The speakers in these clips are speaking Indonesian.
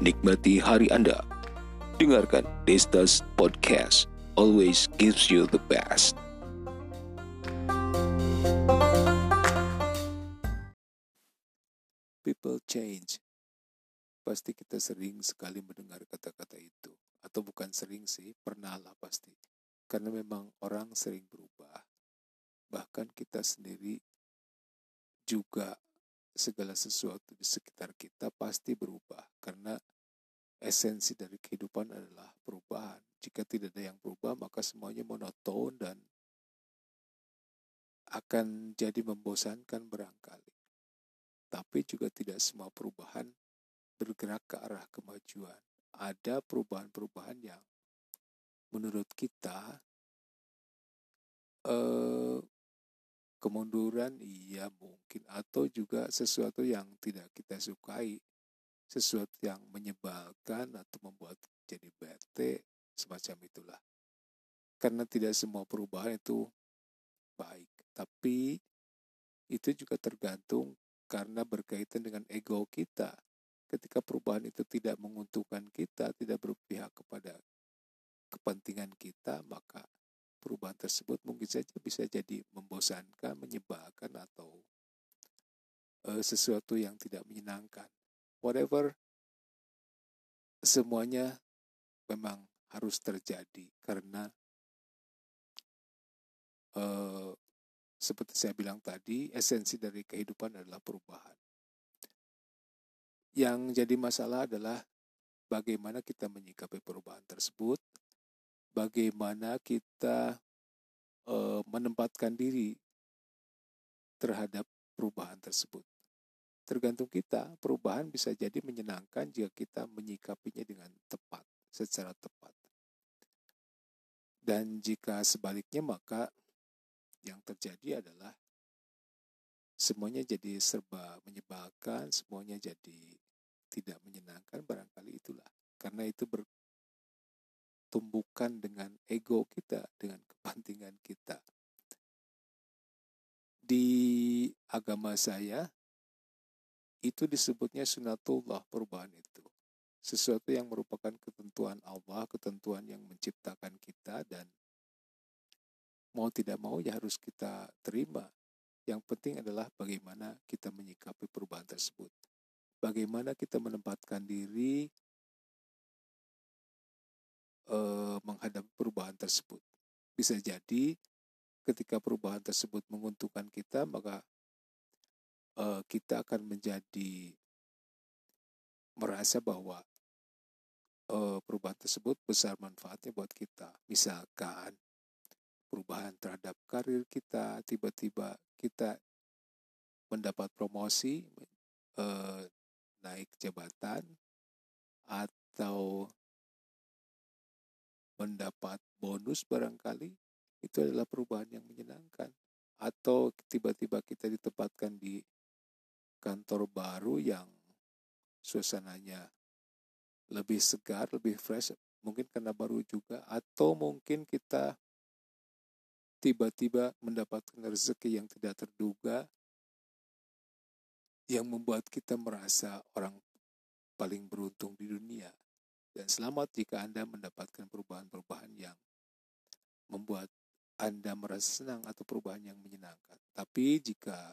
nikmati hari Anda. Dengarkan Destas Podcast, always gives you the best. People change. Pasti kita sering sekali mendengar kata-kata itu. Atau bukan sering sih, pernah lah pasti. Karena memang orang sering berubah. Bahkan kita sendiri juga segala sesuatu di sekitar kita pasti berubah karena esensi dari kehidupan adalah perubahan. Jika tidak ada yang berubah, maka semuanya monoton dan akan jadi membosankan barangkali. Tapi juga tidak semua perubahan bergerak ke arah kemajuan. Ada perubahan-perubahan yang menurut kita eh, kemunduran iya mungkin atau juga sesuatu yang tidak kita sukai sesuatu yang menyebalkan atau membuat jadi bete semacam itulah karena tidak semua perubahan itu baik tapi itu juga tergantung karena berkaitan dengan ego kita ketika perubahan itu tidak menguntungkan kita tidak berpihak kepada kepentingan kita maka perubahan tersebut mungkin saja bisa jadi membosankan, menyebalkan atau uh, sesuatu yang tidak menyenangkan. Whatever, semuanya memang harus terjadi karena uh, seperti saya bilang tadi, esensi dari kehidupan adalah perubahan. Yang jadi masalah adalah bagaimana kita menyikapi perubahan tersebut, bagaimana kita uh, menempatkan diri terhadap perubahan tersebut. Tergantung kita, perubahan bisa jadi menyenangkan jika kita menyikapinya dengan tepat, secara tepat. Dan jika sebaliknya, maka yang terjadi adalah semuanya jadi serba menyebalkan, semuanya jadi tidak menyenangkan, barangkali itulah. Karena itu ber, tumbuhkan dengan ego kita, dengan kepentingan kita. Di agama saya, itu disebutnya sunatullah perubahan itu. Sesuatu yang merupakan ketentuan Allah, ketentuan yang menciptakan kita dan mau tidak mau ya harus kita terima. Yang penting adalah bagaimana kita menyikapi perubahan tersebut. Bagaimana kita menempatkan diri eh, menghadapi perubahan tersebut. Bisa jadi ketika perubahan tersebut menguntungkan kita, maka kita akan menjadi merasa bahwa eh, perubahan tersebut besar manfaatnya buat kita. Misalkan perubahan terhadap karir kita, tiba-tiba kita mendapat promosi, eh, naik jabatan, atau mendapat bonus barangkali itu adalah perubahan yang menyenangkan atau tiba-tiba kita ditempatkan di kantor baru yang suasananya lebih segar, lebih fresh, mungkin karena baru juga atau mungkin kita tiba-tiba mendapatkan rezeki yang tidak terduga yang membuat kita merasa orang paling beruntung di dunia dan selamat jika Anda mendapatkan perubahan-perubahan yang membuat Anda merasa senang atau perubahan yang menyenangkan. Tapi jika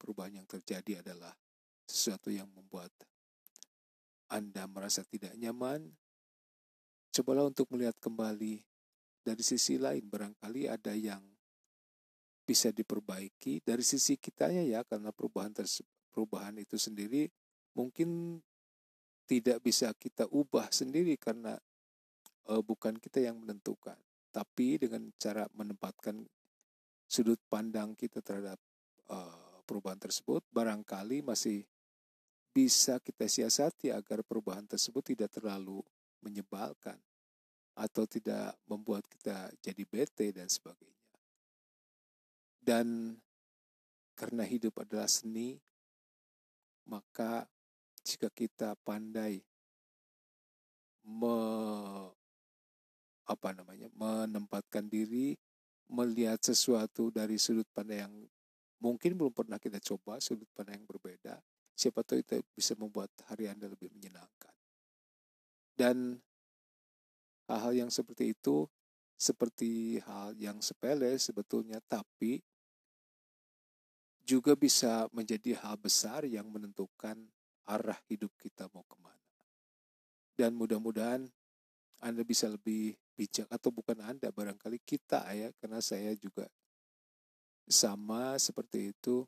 perubahan yang terjadi adalah sesuatu yang membuat Anda merasa tidak nyaman, cobalah untuk melihat kembali dari sisi lain. Barangkali ada yang bisa diperbaiki dari sisi kitanya ya, karena perubahan perubahan itu sendiri mungkin tidak bisa kita ubah sendiri karena uh, bukan kita yang menentukan. Tapi dengan cara menempatkan sudut pandang kita terhadap uh, perubahan tersebut, barangkali masih bisa kita siasati agar perubahan tersebut tidak terlalu menyebalkan atau tidak membuat kita jadi bete dan sebagainya. Dan karena hidup adalah seni, maka jika kita pandai me, apa namanya menempatkan diri melihat sesuatu dari sudut pandang yang mungkin belum pernah kita coba sudut pandang yang berbeda siapa tahu itu bisa membuat hari anda lebih menyenangkan Dan hal-hal yang seperti itu seperti hal yang sepele sebetulnya, tapi juga bisa menjadi hal besar yang menentukan arah hidup kita mau ke mana. Dan mudah-mudahan Anda bisa lebih bijak atau bukan Anda, barangkali kita ya, karena saya juga sama seperti itu.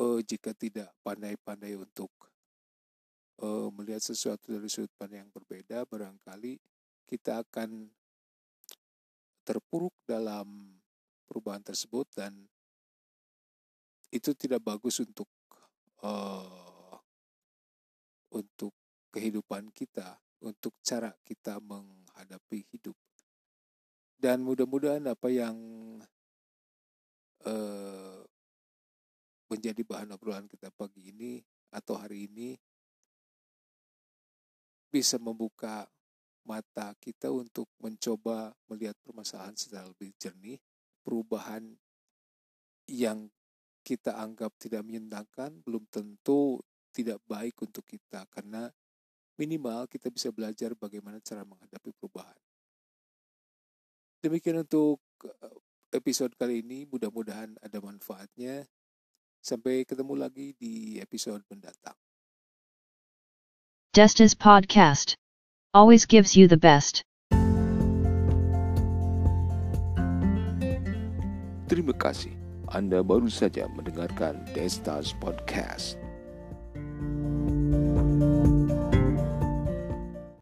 Oh, jika tidak pandai-pandai untuk uh, melihat sesuatu dari sudut pandang yang berbeda, barangkali kita akan terpuruk dalam perubahan tersebut dan itu tidak bagus untuk uh, untuk kehidupan kita, untuk cara kita menghadapi hidup. Dan mudah-mudahan apa yang uh, menjadi bahan obrolan kita pagi ini atau hari ini bisa membuka mata kita untuk mencoba melihat permasalahan secara lebih jernih, perubahan yang kita anggap tidak menyenangkan belum tentu tidak baik untuk kita karena minimal kita bisa belajar bagaimana cara menghadapi perubahan. Demikian untuk eh, episode kali ini, mudah-mudahan ada manfaatnya. Sampai ketemu lagi di episode mendatang. Destas Podcast always gives you the best. Terima kasih. Anda baru saja mendengarkan Destas Podcast.